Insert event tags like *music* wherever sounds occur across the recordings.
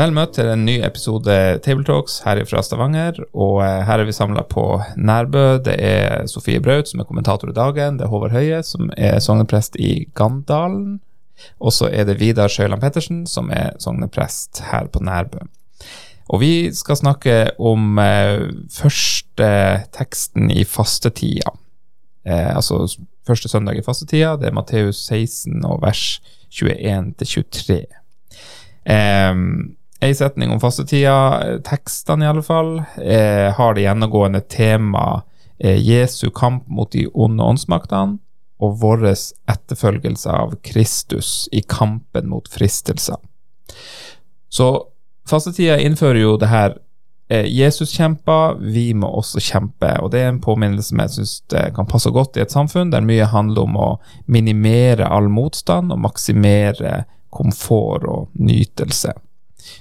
Vel møtt til en ny episode Tabletalks her fra Stavanger. Og eh, her er vi samla på Nærbø. Det er Sofie Braut som er kommentator i dagen. Det er Håvard Høie som er sogneprest i Gandalen. Og så er det Vidar Sjøland Pettersen som er sogneprest her på Nærbø. Og vi skal snakke om eh, første teksten i fastetida. Eh, altså første søndag i fastetida. Det er Matteus 16 og vers 21 23. Eh, Ei setning om fastetida, tekstene i alle fall, eh, har det gjennomgående tema eh, Jesu kamp mot de onde åndsmaktene og vår etterfølgelse av Kristus i kampen mot fristelser. Så Fastetida innfører jo det her eh, Jesus kjemper, vi må også kjempe. Og det er en påminnelse som jeg syns kan passe godt i et samfunn der mye handler om å minimere all motstand og maksimere komfort og nytelse.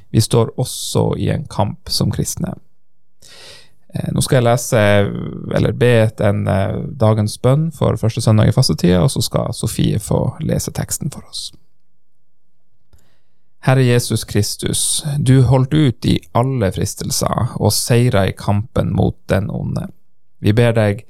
Vi står også i en kamp som kristne. Eh, nå skal jeg lese, eller be en eh, dagens bønn for første søndag i fastetida, og så skal Sofie få lese teksten for oss. Herre Jesus Kristus, du holdt ut i alle fristelser og seira i kampen mot den onde. Vi ber deg,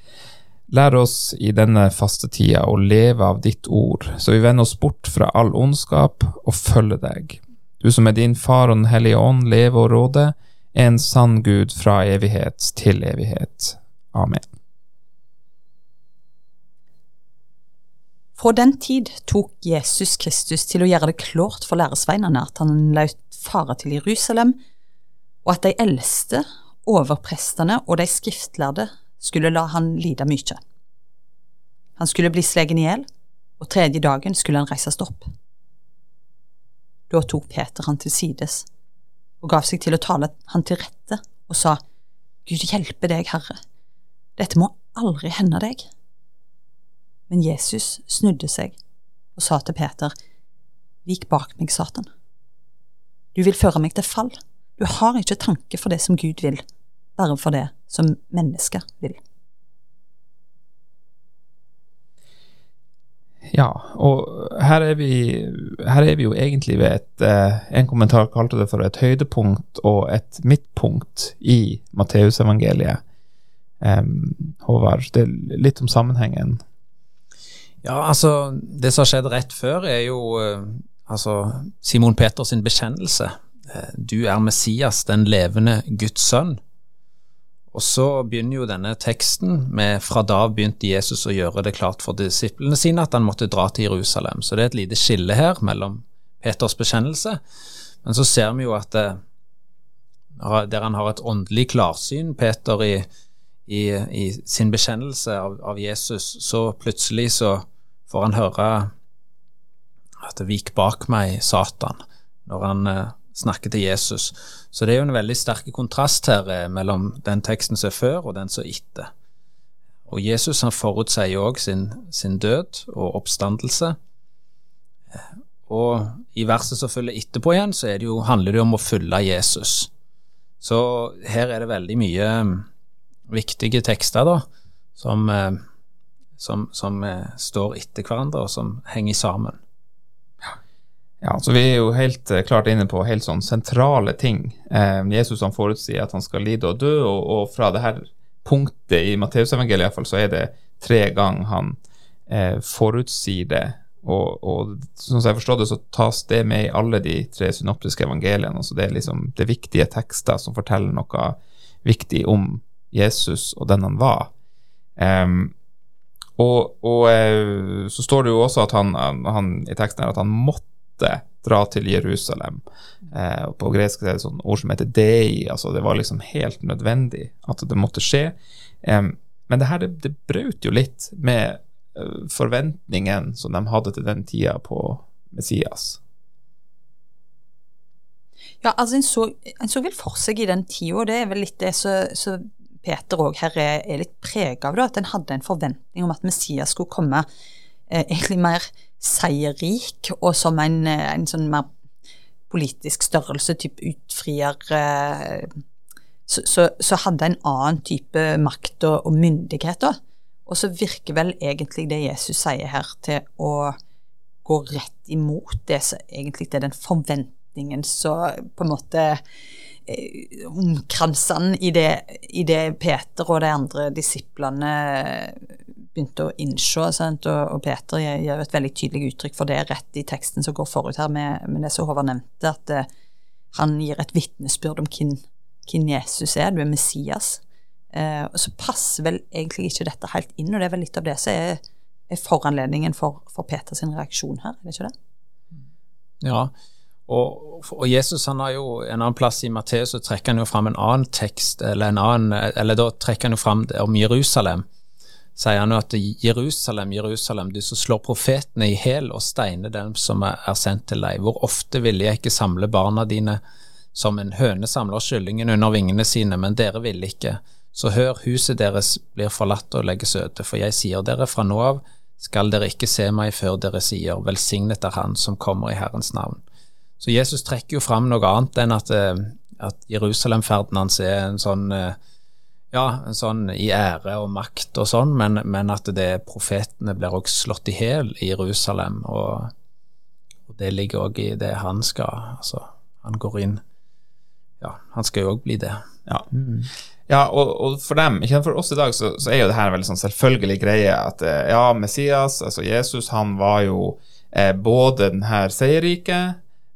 lær oss i denne fastetida å leve av ditt ord, så vi vender oss bort fra all ondskap og følger deg. Du som er din Far og Den hellige ånd, lever og råder, er en sann Gud fra evighet til evighet. Amen. Fra den tid tok Jesus Kristus til å gjøre det klart for læresveinene at han løt fare til Jerusalem, og at de eldste, overprestene og de skriftlærde skulle la han lide mye. Han skulle bli slegen i hjel, og tredje dagen skulle han reises opp. Da tok Peter han til sides og gav seg til å tale han til rette og sa, Gud hjelpe deg, Herre, dette må aldri hende deg. Men Jesus snudde seg og sa til Peter, Vik bak meg, Satan. Du vil føre meg til fall. Du har ikke tanke for det som Gud vil, bare for det som mennesker vil. Ja, og her er vi, her er vi jo egentlig ved et eh, En kommentar kalte det for et høydepunkt og et midtpunkt i Matteusevangeliet. Um, Håvard, det er litt om sammenhengen ja, altså, det som har skjedd rett før, er jo uh, altså Simon Peters bekjennelse. Uh, du er Messias, den levende Guds sønn. Og så begynner jo denne teksten med fra da begynte Jesus å gjøre det klart for disiplene sine at han måtte dra til Jerusalem. Så det er et lite skille her mellom Peters bekjennelse. Men så ser vi jo at det, eh, der han har et åndelig klarsyn, Peter i i, i sin bekjennelse av, av, Jesus, så plutselig så får han høre at det vik bak meg, Satan, når han eh, snakker til Jesus. Så det er jo en veldig sterk kontrast her eh, mellom den teksten som er før, og den som er etter. Og Jesus han forutsier òg sin, sin, død og oppstandelse. Og i verset som følger etterpå igjen, så det jo, handler det om å følge Jesus. Så her er det veldig mye viktige tekster da, som, eh, som, som eh, står etter hverandre, og som henger sammen. Ja, så Vi er jo helt eh, klart inne på helt sånn sentrale ting. Eh, Jesus han forutsier at han skal lide og dø, og, og fra det her punktet i Matteusevangeliet iallfall, så er det tre ganger han eh, forutsier det. Og, og som jeg forstår det, så tas det med i alle de tre synoptiske evangeliene. altså Det er liksom det viktige tekster som forteller noe viktig om Jesus og den han var. Um, og, og uh, så står det jo også at han, han, i teksten her at han måtte dra til Jerusalem. Uh, på gresk er det sånn ord som heter dei, altså det var liksom helt nødvendig at det måtte skje. Eh, men det her det, det brøt jo litt med uh, forventningen som de hadde til den tida på Messias. Ja, altså en så, en så vel for seg i den tida, og det er vel litt det som Peter òg her er, er litt prega av, da, at en hadde en forventning om at Messias skulle komme eh, egentlig mer seierrik og som en, eh, en sånn mer politisk størrelse, type utfrier eh, så, så, så, hadde en annen type makt og, og myndighet, da. Og så virker vel egentlig det Jesus sier her, til å gå rett imot det som egentlig er den forventningen som på en måte eh, han i det, i det Peter og de andre disiplene begynte å innse. Sant? Og, og Peter gjør et veldig tydelig uttrykk for det rett i teksten som går forut her, med, med det som Håvard nevnte, at uh, han gir et vitnesbyrd om hvem, Jesus er. Du er Messias. Uh, og så passer vel egentlig ikke dette helt inn, og det er vel litt av det som er, er foranledningen for, for Peters reaksjon her, er det ikke det? Ja, og, og, Jesus han har jo en annen plass i Matteus, så trekker han jo fram en annen tekst, eller, en annen, eller da trekker han jo fram om Jerusalem. Sier han jo at Jerusalem, Jerusalem, du som slår profetene i hæl og steiner dem som er, sendt til deg. Hvor ofte ville jeg ikke samle barna dine som en høne samler kyllingen under vingene sine, men dere ville ikke. Så hør, huset deres blir forlatt og legges øde, for jeg sier dere, fra nå av skal dere ikke se meg før dere sier, velsignet er Han som kommer i Herrens navn. Så Jesus trekker jo fram noe annet enn at, eh, at Jerusalem-ferden hans er en sånn eh, ja, sånn i ære og makt og sånn, men, men at det profetene blir også slått i hjel i Jerusalem, og, og, det ligger òg i det han skal. Altså, han går inn Ja, han skal jo òg bli det. Ja. Mm. Ja, og, og, for dem, ikke for oss i dag, så, så er jo det her en veldig sånn selvfølgelig greie at eh, ja, Messias, altså Jesus, han var jo eh, både den her seierrike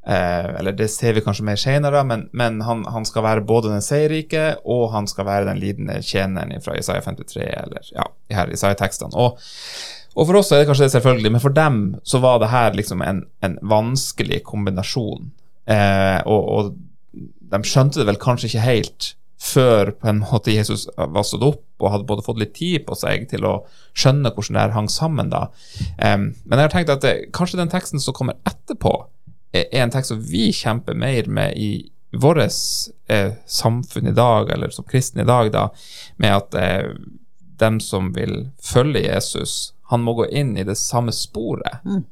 Eh, eller det ser vi kanskje mer senere, men, men han, han, skal være både den seierrike og han skal være den lidende tjeneren fra Isaiah 53, eller ja, her Isaiah-tekstene. Og, og, for oss er det kanskje det selvfølgelig, men for dem så var det her liksom en, en vanskelig kombinasjon. Eh, og, og, de skjønte det vel kanskje ikke helt før på en måte Jesus var stått opp og hadde både fått litt tid på seg til å skjønne hvordan det her hang sammen. da. Eh, men jeg har tenkt at det, kanskje den teksten som kommer etterpå, er en tekst som vi kjemper mer med i vårt eh, samfunn i dag, eller som kristne i dag, da, med at eh, dem som vil følge Jesus, han må gå inn i det samme sporet mm.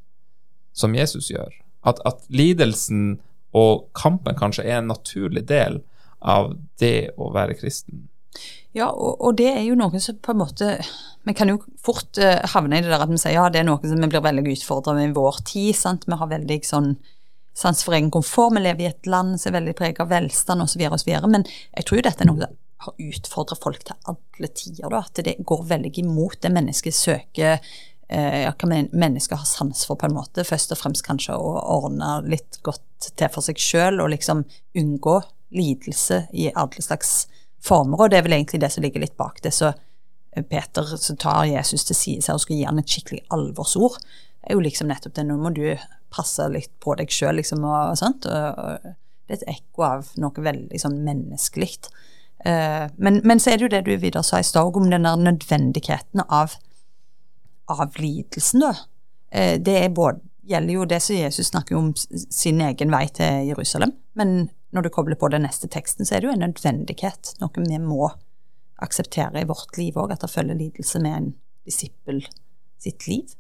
som Jesus gjør. At, at, lidelsen og kampen kanskje er en naturlig del av det å være kristen. Ja, og, og, det er jo noe som på en måte Vi kan jo fort uh, havne i det der at vi sier ja, det er noe som vi blir veldig utfordra med i vår tid. sant? Vi har veldig sånn sans for egen komfort. Vi lever i et land som er veldig preget av velstand osv.. Men jeg tror jo dette er noe som har utfordra folk til alle tider. Da, at det går veldig imot det mennesket søker eh, hva mennesker har sans for, på en måte. Først og fremst kanskje å ordne litt godt til for seg sjøl, og liksom unngå lidelse i alle slags former. Og det er vel egentlig det som ligger litt bak det. Så eh, Peter så tar Jesus til side og skal gi han et skikkelig alvorsord, er jo liksom nettopp det. Nå må du passe litt på deg sjøl, liksom, og. Og, det er et ekko av noe veldig sånn menneskelig. Uh, men, men, så er det jo det du videre sa i stad om den der nødvendigheten av, av lidelsen, da. Uh, det både, gjelder jo det som Jesus snakker om sin egen vei til Jerusalem, men når du kobler på den neste teksten, så er det jo en nødvendighet, noe vi må akseptere i vårt liv òg, at det følger lidelse med en disippel sitt liv.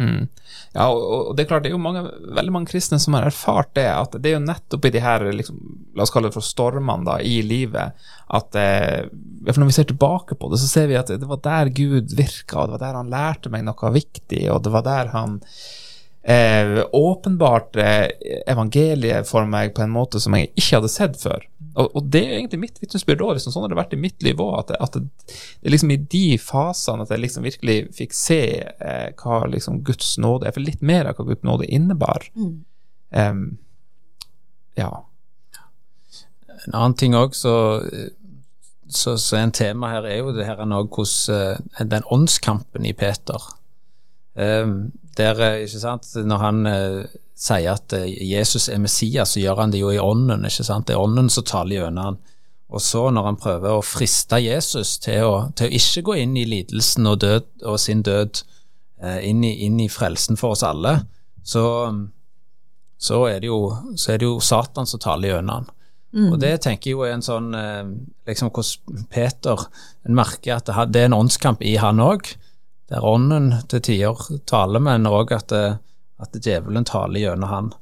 Mm. Ja, og, det er klart, det er jo mange, veldig mange kristne som har erfart det, at det er jo nettopp i de her liksom, la oss kalle det for stormene da, i livet, at eh, for når vi ser tilbake på det, så ser vi at det var der Gud virka, og det var der han lærte meg noe viktig, og det var der han eh, åpenbarte evangeliet for meg på en måte som jeg ikke hadde sett før. Og, og det er egentlig mitt vitnesbyrd òg. Liksom, sånn har det vært i mitt liv òg. At, at, det, er liksom i de fasene at jeg liksom virkelig fikk se eh, hva liksom Guds nåde er. For litt mer av hva Guds nåde innebar. Mm. Um, ja. En annen ting òg, så, så, så, en tema her er jo det her hvordan uh, den åndskampen i Peter. Um, der, eh, ikke sant, når han uh, sier at uh, Jesus er Messias, så gjør han det jo i ånden. ikke sant, Det er ånden som taler gjennom han. Og så, når han prøver å friste Jesus til å, til å ikke gå inn i lidelsen og, død, og sin død, inn, i, inn, i, frelsen for oss alle, så, så er det jo, så er det jo Satan som taler gjennom han. Og det tenker jeg jo er en sånn eh, liksom Hvordan Peter en merker at det, det er en åndskamp i han òg, der ånden til tider taler, men òg at, at djevelen taler gjennom han.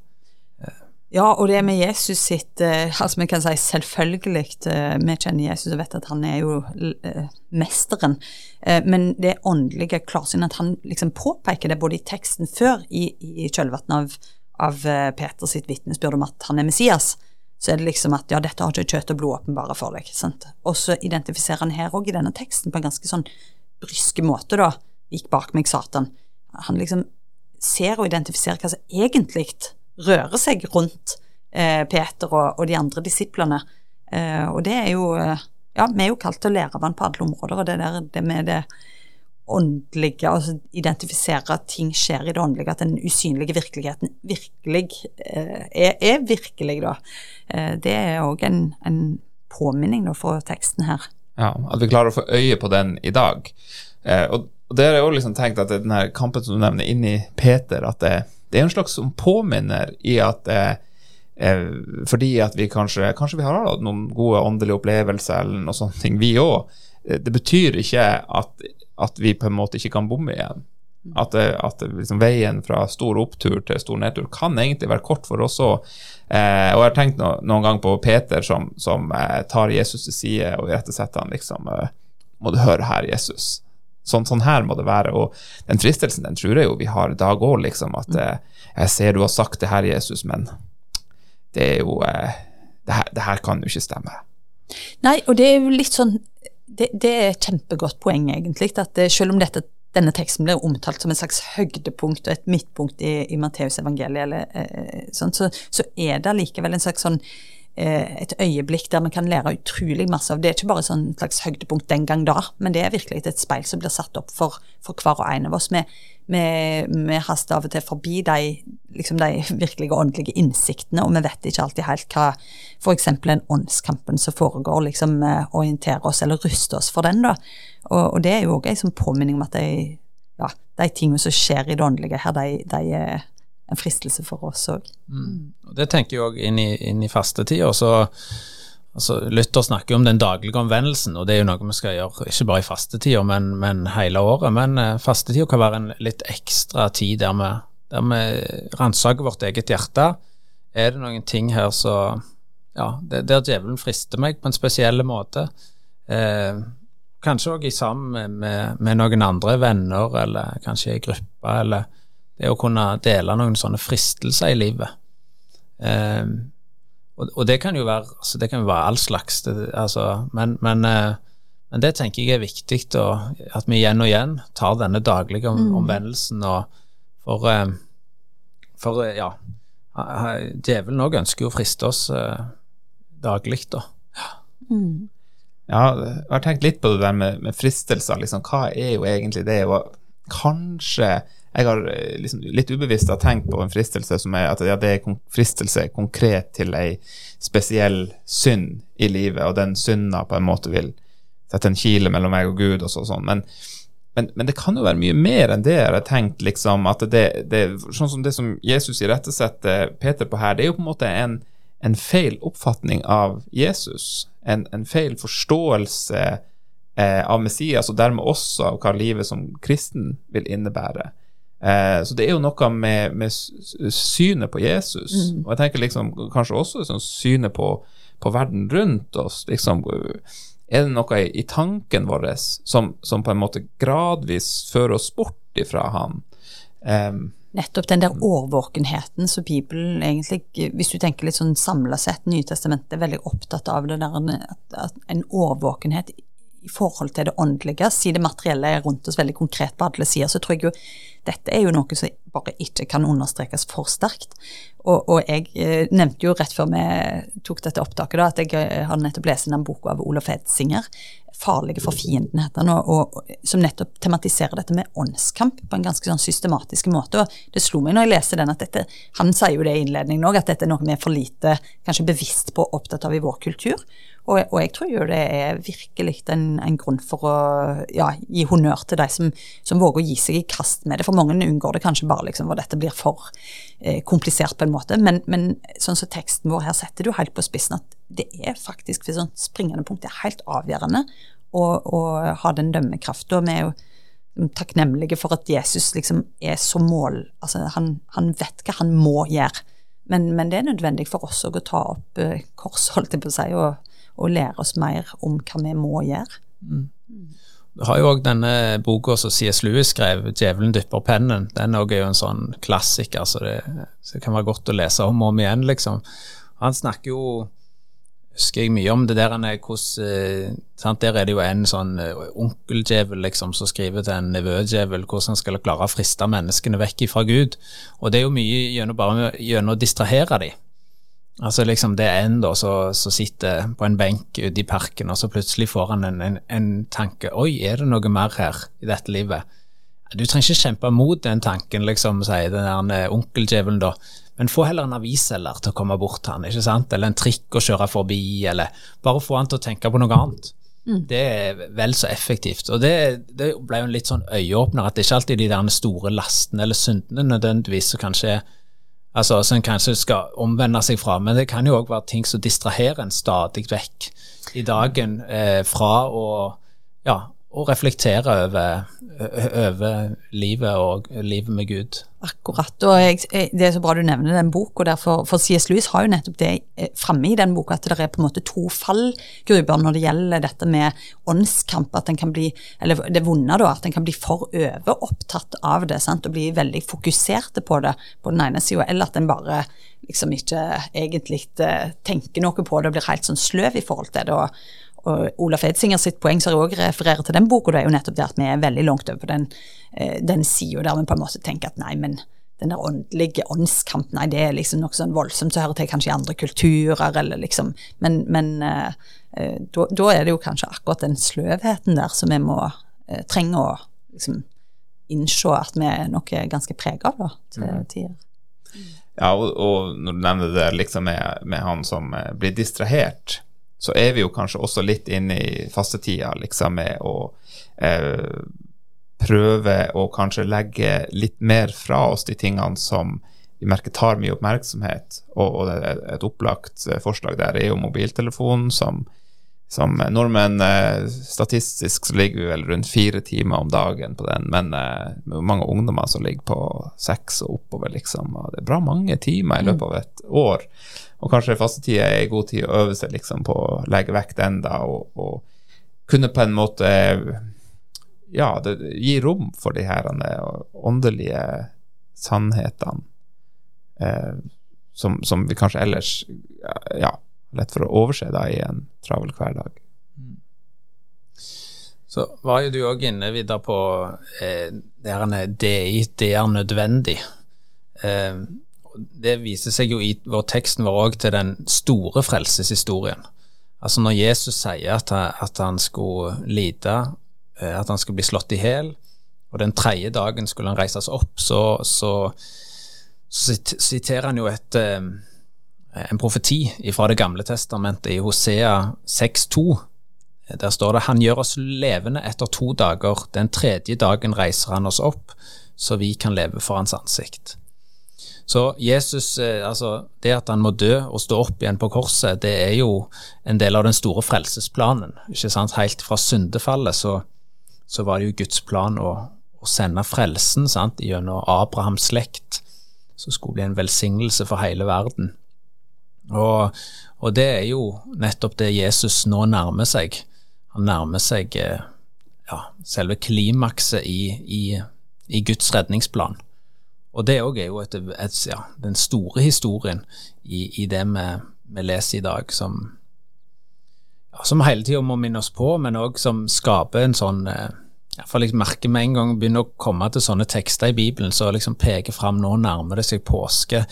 Ja, og det med Jesus sitt eh, Altså, vi kan si selvfølgelig eh, Vi kjenner Jesus og vet at han er jo eh, mesteren. Eh, men det åndelige klarsynet at han liksom påpeker det både i teksten før, i, i kjølvannet av, av eh, sitt vitnesbyrd om at han er Messias, så er det liksom at ja, dette har ikke kjøtt og blod åpenbare for deg. sant? Og så identifiserer han her òg i denne teksten på en ganske sånn bryske måte, da. Vik bak meg, Satan. Han liksom ser og identifiserer hva som egentlig rører seg rundt eh, Peter og, og de andre disiplene. Eh, og det er jo eh, Ja, vi er jo kalt til å lære han på alle områder, og det der det med det åndelige, altså identifisere at ting skjer i det åndelige, at den usynlige virkeligheten virkelig eh, er, er virkelig, da. Eh, det er òg en, en påminning da, for teksten her. Ja, At vi klarer å få øye på den i dag. Eh, og, og det har jeg også liksom tenkt at den her kampen som du nevner inni Peter, at det, det er en slags som påminner i at eh, eh, fordi at vi kanskje Kanskje vi har hatt noen gode åndelige opplevelser eller noe sånt, vi òg. Det betyr ikke at, at vi på en måte ikke kan bomme igjen. At, det, at liksom, veien fra stor opptur til stor nedtur kan egentlig være kort for oss òg. Eh, og jeg har tenkt no, noen gang på Peter som, som eh, tar Jesus til side og irettesetter han liksom eh, Må du høre her, Jesus. Sånn, sånn her må det være. Og den fristelsen den tror jeg jo vi har i dag òg, liksom. At eh, jeg ser du har sagt det her, Jesus, men det er jo eh, det, her, det her kan jo ikke stemme. Nei, og det er jo litt sånn Det, det er et kjempegodt poeng, egentlig. At det, selv om dette, denne teksten blir omtalt som et slags høydepunkt og et midtpunkt i, i Matteus evangeliet, eller, eh, sånn, så, så er det likevel en slags sånn eh, et øyeblikk der vi kan lære utrolig masse av. Det er ikke bare sånn slags høydepunkt den gang da, men det er virkelig et speil som blir satt opp for, for hver og en av oss. Vi, vi, vi haster av og til forbi de, liksom de virkelige åndelige innsiktene, og vi vet ikke alltid helt hva f.eks. den åndskampen som foregår, liksom eh, orienterer oss eller ruster oss for den. da. Og, og det er jo òg en sånn påminning om at de, ja, de tingene som skjer i det åndelige her, de, de er en fristelse for oss òg. Mm. Det tenker jeg òg inn i, inn i fastetida. Så altså, Luther snakker om den daglige omvendelsen, og det er jo noe vi skal gjøre ikke bare i fastetida, men, men hele året. Men eh, fastetida kan være en litt ekstra tid der vi, der vi ransaker vårt eget hjerte. Er det noen ting her så Ja, det, der djevelen frister meg på en spesiell måte. Eh, kanskje òg sammen med, med noen andre venner, eller kanskje i gruppe, eller det å kunne dele noen sånne fristelser i livet. Eh, og, og det kan jo være altså det kan jo være all slags, det, altså, men, men, eh, men det tenker jeg er viktig, å, at vi igjen og igjen tar denne daglige om, omvendelsen. Og for, eh, for eh, ja, djevelen òg ønsker jo å friste oss eh, daglig, da. Ja, jeg har tenkt litt på det der med, med fristelser. Liksom, hva er jo egentlig det? Og kanskje jeg har eh, liksom, litt ubevisst har tenkt på en fristelse som er at ja, det er fristelse konkret til ei spesiell synd i livet, og den synda på en måte vil sette en kile mellom meg og Gud og så, sånn. Men, men, men det kan jo være mye mer enn det jeg har tenkt, liksom. At det, det, sånn som det som Jesus irettesetter Peter på her, det er jo på en måte en, en feil oppfatning av Jesus. En, en feil forståelse eh, av Messias, og dermed også av hva livet som kristen vil innebære. Eh, så det er jo noe med, med synet på Jesus, og jeg tenker liksom kanskje også sånn synet på, på verden rundt oss. liksom Er det noe i, i tanken vår som, som på en måte gradvis fører oss bort ifra han? Eh, Nettopp den der årvåkenheten som Bibelen egentlig, hvis du tenker litt sånn samla sett, Nytestamentet er veldig opptatt av det der at, at en årvåkenhet i forhold til det åndelige, siden det materielle er rundt oss veldig konkret på alle sider, så tror jeg jo dette er jo noe som bare ikke kan understrekes for sterkt. Og, og jeg eh, nevnte jo rett før vi tok dette opptaket, da, at jeg eh, har nettopp lest den boka av Olof Edsinger, farlige for fienden, heter den, og, og, som nettopp tematiserer dette med åndskamp på en ganske sånn systematisk måte. og Det slo meg når jeg leste den, at dette, han sier jo det i innledningen òg, at dette er noe vi er for lite kanskje bevisst på og opptatt av i vår kultur. Og, og, jeg tror jo det er virkelig en, en grunn for å ja, gi honnør til de som, som, våger å gi seg i kast med det. For mange unngår det kanskje bare liksom, hvor dette blir for eh, komplisert på en måte. Men, men sånn som teksten vår her setter du helt på spissen at det er faktisk for sånt springende punkt det er helt avgjørende å, å ha den dømmekrafta. Vi er jo takknemlige for at Jesus liksom er så mål altså han, han vet hva han må gjøre. Men, men, det er nødvendig for oss å ta opp eh, kors, holdt jeg på å si, og og lære oss mer om hva vi må gjøre. Mm. Du har jo òg denne boka som C.S. Lewis skrev, 'Djevelen dypper pennen'. Den er jo en sånn klassiker, så det, så det, kan være godt å lese om og om igjen, liksom. Han snakker jo husker jeg mye om det der hvordan eh, Der er det jo en sånn eh, onkeldjevel liksom, som skriver til en nevødjevel hvordan han skal klare å friste menneskene vekk fra Gud. Og det er jo mye gjennom, bare gjennom å distrahere dem. Altså liksom Det er en da som sitter på en benk ute i parken, og så plutselig får han en, en, en, tanke Oi, er det noe mer her i dette livet? Du trenger ikke kjempe mot den tanken, liksom, sier den der onkeldjevelen da. Men få heller en avisselger til å komme bort til han, ikke sant? eller en trikk å kjøre forbi, eller bare få han til å tenke på noe annet. Mm. Det er vel så effektivt. Og det, det ble jo en litt sånn øyeåpner, at det ikke alltid er de der store lastene eller syndene nødvendigvis som kanskje er altså, som en kanskje skal omvende seg fra. Men det kan jo òg være ting som distraherer en stadig vekk i dagen eh, fra å ja, å reflektere over, over, livet og livet med Gud. Akkurat. og jeg, Det er så bra du nevner den boka. For, for C.S. Lewis har jo nettopp det eh, framme i den boka at det er på en måte to fallgruber når det gjelder dette med åndskamp. at den kan bli, eller Det vonde, da, at en kan bli for overopptatt av det sant, og bli veldig fokuserte på det på den ene sida, eller at en bare liksom ikke egentlig eh, tenker noe på det og blir helt sånn sløv i forhold til det. og og Olaf Edsinger sitt poeng som òg refererer til den boka, det er jo nettopp det at vi er veldig langt over på den, eh, den sida der vi på en måte tenker at nei, men den der åndelige åndskamp, nei, det er liksom noe sånn voldsomt som hører til kanskje i andre kulturer, eller liksom Men, men uh, da, da, er det jo kanskje akkurat den sløvheten der som vi må uh, trenge å liksom innse at vi er noe ganske prega av, da, til mm. tider. Ja, og, og, når du nevner det liksom med, med han som blir distrahert så er vi jo kanskje også litt inne i fastetida, liksom, med å eh, prøve å kanskje legge litt mer fra oss de tingene som vi merker tar mye oppmerksomhet. Og, og et opplagt eh, forslag der er jo mobiltelefonen, som, som nordmenn eh, Statistisk så ligger vi vel rundt fire timer om dagen på den, men eh, mange ungdommer som ligger på seks og oppover, liksom. Og det er bra mange timer i løpet av et år. Og kanskje fastetida er god tid å øve seg liksom på å legge vekk den da, og, og, kunne på en måte ja, det, gi rom for de her åndelige sannhetene eh, som, som, vi kanskje ellers ja, lett for å overse da i en travel hverdag. Så var jo du òg inne videre på eh, det her DI, det er nødvendig. Eh, det viser seg jo i vår teksten vår òg til den store frelseshistorien. Altså når Jesus sier at, at han skulle lide, eh, at han skulle bli slått i hjel, og den tredje dagen skulle han reises opp, så, så, så siterer han jo et, eh, en profeti fra Det gamle testamentet i Hosea 6,2. Der står det han gjør oss levende etter to dager, den tredje dagen reiser han oss opp, så vi kan leve for hans ansikt. Så Jesus, eh, altså det at han må dø og stå opp igjen på korset, det er jo en del av den store frelsesplanen. ikke sant? Helt fra syndefallet så, så var det jo Guds plan å, å sende frelsen sant? gjennom Abrahams slekt, som skulle bli en velsignelse for hele verden. Og, og, det er jo nettopp det Jesus nå nærmer seg. Han nærmer seg eh, ja, selve klimakset i, i, i Guds redningsplan. Og det òg er jo et, et, ja, den store historien i, i det vi, leser i dag, som, ja, som hele tida må minne oss på, men òg som skaper en sånn eh, Iallfall jeg merker med en gang begynner å komme til sånne tekster i Bibelen som liksom peker fram nå nærmer det seg påske.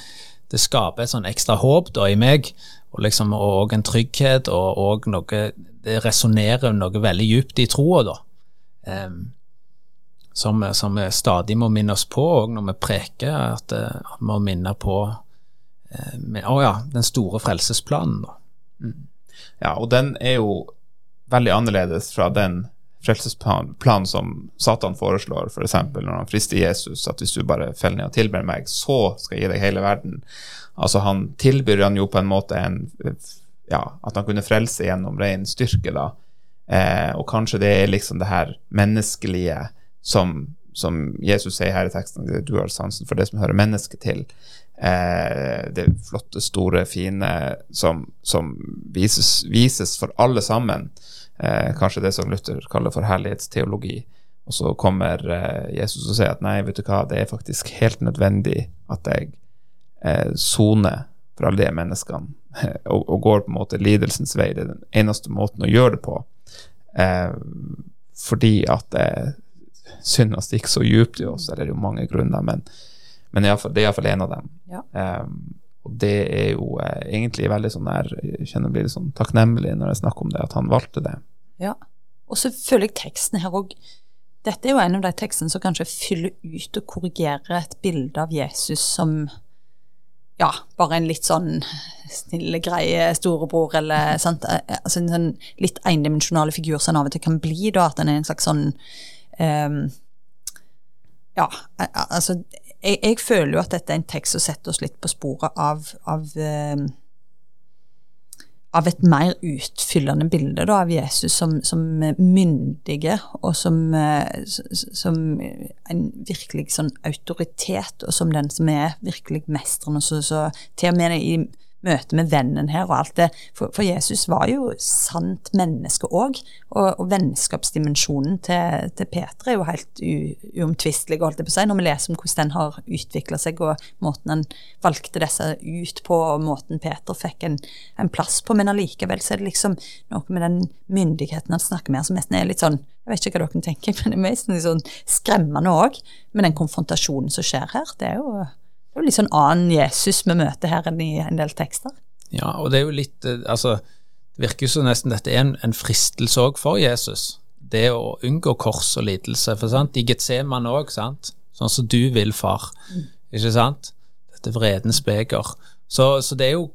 det skaper et sånn ekstra håp da i meg, og liksom og en trygghet, og, og noe Det resonnerer noe veldig djupt i troa, da. Um, som, som, vi stadig må minne oss på òg når vi preker, at vi må minne på å oh ja, den store frelsesplanen. Mm. Ja, og den er jo veldig annerledes fra den frelsesplanen som Satan foreslår, f.eks. For når han frister Jesus, at hvis du bare feller ned og tilber meg, så skal jeg gi deg hele verden. Altså Han tilbyr han jo på en måte en ja, at han kunne frelse gjennom ren styrke, da. Eh, og kanskje det er liksom det her menneskelige som, som Jesus sier her i teksten, du har sansen for det som hører mennesket til. Eh, det flotte, store, fine som, som vises, vises, for alle sammen. Eh, kanskje det som Luther kaller for herlighetsteologi. Og så kommer eh, Jesus og sier at nei, vet du hva, det er faktisk helt nødvendig at jeg eh, soner for alle de menneskene, *laughs* og, og, går på en måte lidelsens vei. Det er den eneste måten å gjøre det på. Eh, fordi at eh, det gikk så djupt i oss, eller det er jo mange grunner, men, men det er iallfall en av dem. Ja. Um, og det er jo eh, egentlig veldig sånn der Jeg kjenner blir litt sånn takknemlig når jeg snakker om det, at han valgte det. Ja, og så føler jeg teksten her òg Dette er jo en av de tekstene som kanskje fyller ut og korrigerer et bilde av Jesus som ja, bare en litt sånn snille, greie storebror, eller sant? Eh, altså en sånn litt endimensjonale figur som han av og til kan bli, da, at han er en slags sånn um, Ja, altså jeg, jeg, føler jo at dette er en tekst som setter oss litt på sporet av, av, um, av et mer utfyllende bilde da, av Jesus som, som myndige, og som, uh, som, en virkelig sånn autoritet, og som den som er virkelig mesteren. Så, så til og med i møte med vennen her og alt det. For, for Jesus var jo sant menneske òg, og, og, vennskapsdimensjonen til, til Peter er jo helt uomtvistelig, holdt jeg på å si, når vi leser om hvordan den har utvikla seg, og måten han valgte disse ut på, og måten Peter fikk en, en plass på. Men allikevel så er det liksom noe med den myndigheten han snakker med, som nesten er litt sånn jeg vet ikke hva dere tenker, *laughs* men det er mest sånn skremmende òg, med den konfrontasjonen som skjer her. Det er jo det er jo litt sånn annen Jesus vi møter her enn i en del tekster. Ja, og det er jo litt eh, Altså, det virker jo som nesten dette er en, en fristelse òg for Jesus. Det å unngå kors og lidelse. For sant, i Getseman òg, sant. Sånn som du vil, far. Mm. Ikke sant? Dette vredens beger. Så, så, det er jo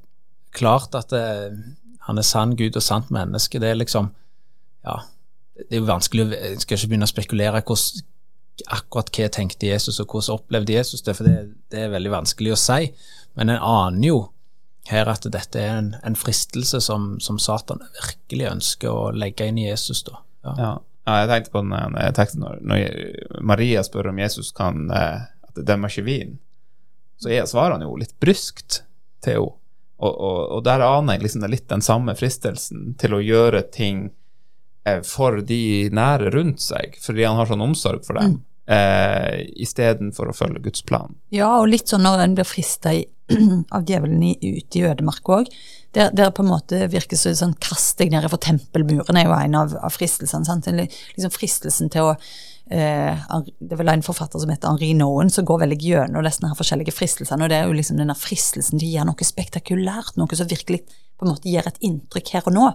klart at det, eh, han er sann Gud og sant menneske. Det er liksom Ja, det er jo vanskelig Jeg skal ikke begynne å spekulere hvordan akkurat hva tenkte Jesus, og hvordan opplevde Jesus det, for det, det er veldig vanskelig å si. Men en aner jo her at dette er en, en fristelse som, som, Satan virkelig ønsker å legge inn i Jesus. da. Ja. ja. ja jeg tenkte på den teksten når, når, Maria spør om Jesus kan eh, at det demmer ikke vin, så er, svarer han jo litt bryskt til henne. Og, og, og, der aner jeg liksom litt den samme fristelsen til å gjøre ting Eh, for de nære rundt seg, fordi han har sånn omsorg for dem, mm. eh, istedenfor å følge Guds plan. Ja, og litt sånn når en blir frista *clears throat* av djevelen ute i ødemark òg. Der, der på en måte virker så sånn Kast deg ned for tempelmuren er jo en av, av fristelsene. sant? Liksom fristelsen til å eh, Det er vel en forfatter som heter Henri Noen, som går veldig gjennom disse her forskjellige fristelsene. og Det er jo liksom denne fristelsen til å gjøre noe spektakulært, noe som virkelig på en måte gir et inntrykk her og nå.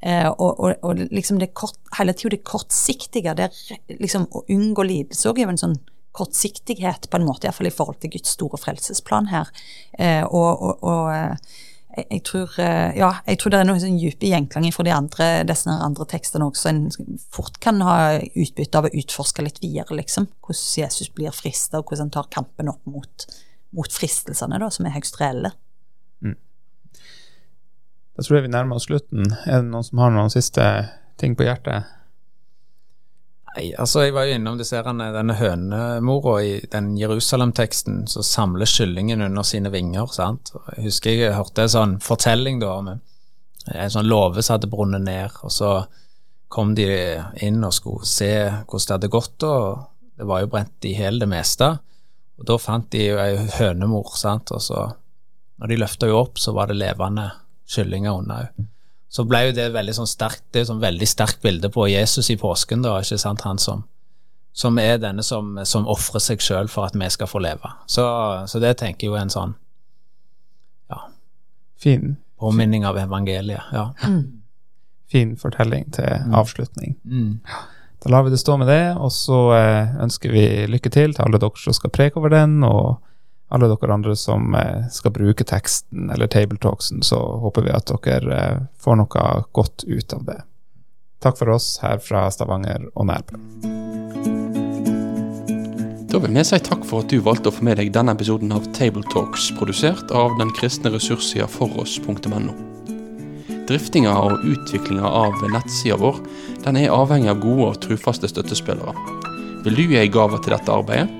Eh, og, og, og, liksom det kort, hele tida det kortsiktige, det liksom å unngå lidelse òg er jo en sånn kortsiktighet, på en måte, iallfall i forhold til Guds store frelsesplan her. Eh, og, og eh, jeg, tror, ja, jeg tror det er noen sånn dype gjenklanger fra de andre, disse andre tekstene også, en fort kan ha utbytte av å utforske litt videre, liksom. Hvordan Jesus blir frista, og hvordan han tar kampen opp mot, mot fristelsene, da, som er høyst reelle. Mm. Da tror jeg vi nærmer oss slutten. Er det noen som har noen siste ting på hjertet? Nei, altså Jeg var jo innom disse, denne hønemora i den Jerusalem-teksten som samler kyllingen under sine vinger. sant? Jeg husker jeg hørte en sånn fortelling da om en sånn låve som hadde brunnet ned. og Så kom de inn og skulle se hvordan det hadde gått, og det var jo brent i hjel det meste. Og Da fant de ei hønemor, sant? og så når de løfta henne opp, så var det levende kyllinger unna òg. Så ble jo det veldig sånn sterkt, det er sånn veldig sterkt bilde på Jesus i påsken, da, ikke sant, han som, som er denne som, som ofrer seg sjøl for at vi skal få leve. Så, så, det tenker jeg jo er en sånn ja, Fin, påminning av evangeliet. Ja. *clears throat* fin fortelling til Mm. avslutning. Mm. Da lar vi det stå med det, og så eh, ønsker vi lykke til til alle dere som skal preke over den, og alle dere andre som eh, skal bruke teksten eller tabletalksen, så håper vi at dere eh, får noe godt ut av det. Takk for oss her fra Stavanger og Nærbø. Da vil vi si takk for at du valgte å få med deg denne episoden av Tabletalks, produsert av den kristne ressurssida foross.no. Driftinga og utviklinga av nettsida vår den er avhengig av gode og trufaste støttespillere. Vil du gi ei gave til dette arbeidet?